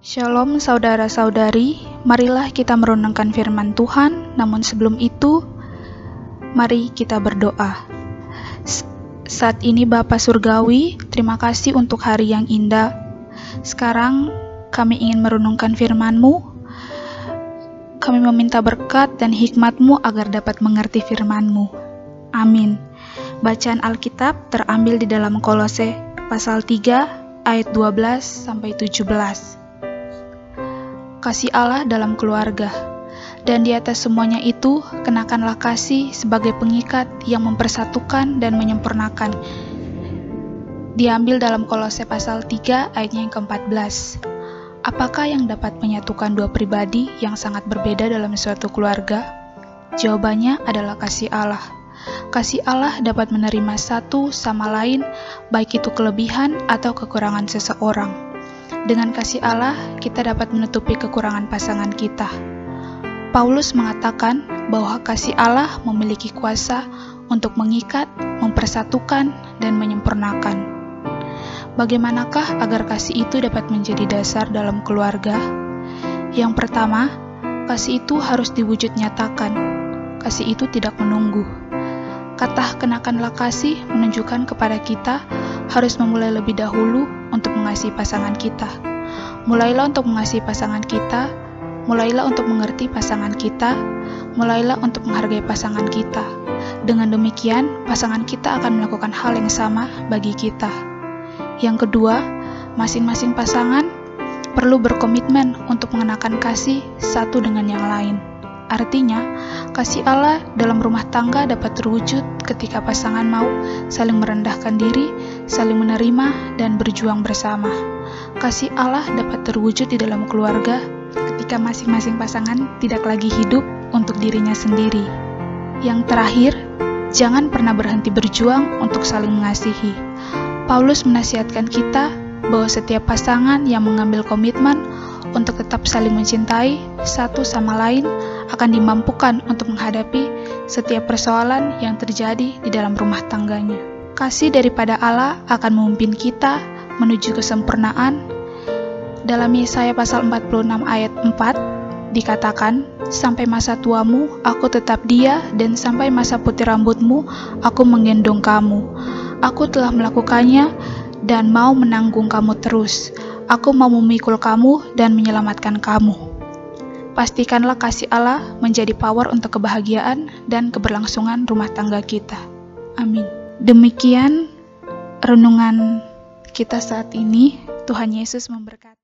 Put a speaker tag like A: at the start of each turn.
A: Shalom saudara-saudari, marilah kita merenungkan firman Tuhan, namun sebelum itu, mari kita berdoa. Saat ini Bapa Surgawi, terima kasih untuk hari yang indah. Sekarang kami ingin merenungkan firman-Mu. Kami meminta berkat dan hikmat-Mu agar dapat mengerti firman-Mu. Amin. Bacaan Alkitab terambil di dalam Kolose pasal 3 ayat 12 sampai 17 kasih Allah dalam keluarga. Dan di atas semuanya itu, kenakanlah kasih sebagai pengikat yang mempersatukan dan menyempurnakan. Diambil dalam kolose pasal 3 ayatnya yang ke-14. Apakah yang dapat menyatukan dua pribadi yang sangat berbeda dalam suatu keluarga? Jawabannya adalah kasih Allah. Kasih Allah dapat menerima satu sama lain, baik itu kelebihan atau kekurangan seseorang. Dengan kasih Allah, kita dapat menutupi kekurangan pasangan kita. Paulus mengatakan bahwa kasih Allah memiliki kuasa untuk mengikat, mempersatukan, dan menyempurnakan. Bagaimanakah agar kasih itu dapat menjadi dasar dalam keluarga? Yang pertama, kasih itu harus diwujud nyatakan. Kasih itu tidak menunggu. Kata kenakanlah kasih menunjukkan kepada kita harus memulai lebih dahulu untuk mengasihi pasangan kita. Mulailah untuk mengasihi pasangan kita, mulailah untuk mengerti pasangan kita, mulailah untuk menghargai pasangan kita. Dengan demikian, pasangan kita akan melakukan hal yang sama bagi kita. Yang kedua, masing-masing pasangan perlu berkomitmen untuk mengenakan kasih satu dengan yang lain. Artinya, kasih Allah dalam rumah tangga dapat terwujud ketika pasangan mau saling merendahkan diri, saling menerima, dan berjuang bersama. Kasih Allah dapat terwujud di dalam keluarga ketika masing-masing pasangan tidak lagi hidup untuk dirinya sendiri. Yang terakhir, jangan pernah berhenti berjuang untuk saling mengasihi. Paulus menasihatkan kita bahwa setiap pasangan yang mengambil komitmen untuk tetap saling mencintai satu sama lain akan dimampukan untuk menghadapi setiap persoalan yang terjadi di dalam rumah tangganya. Kasih daripada Allah akan memimpin kita menuju kesempurnaan. Dalam Yesaya pasal 46 ayat 4 dikatakan, Sampai masa tuamu, aku tetap dia, dan sampai masa putih rambutmu, aku menggendong kamu. Aku telah melakukannya, dan mau menanggung kamu terus. Aku mau memikul kamu dan menyelamatkan kamu. Pastikanlah kasih Allah menjadi power untuk kebahagiaan dan keberlangsungan rumah tangga kita. Amin. Demikian renungan kita saat ini. Tuhan Yesus memberkati.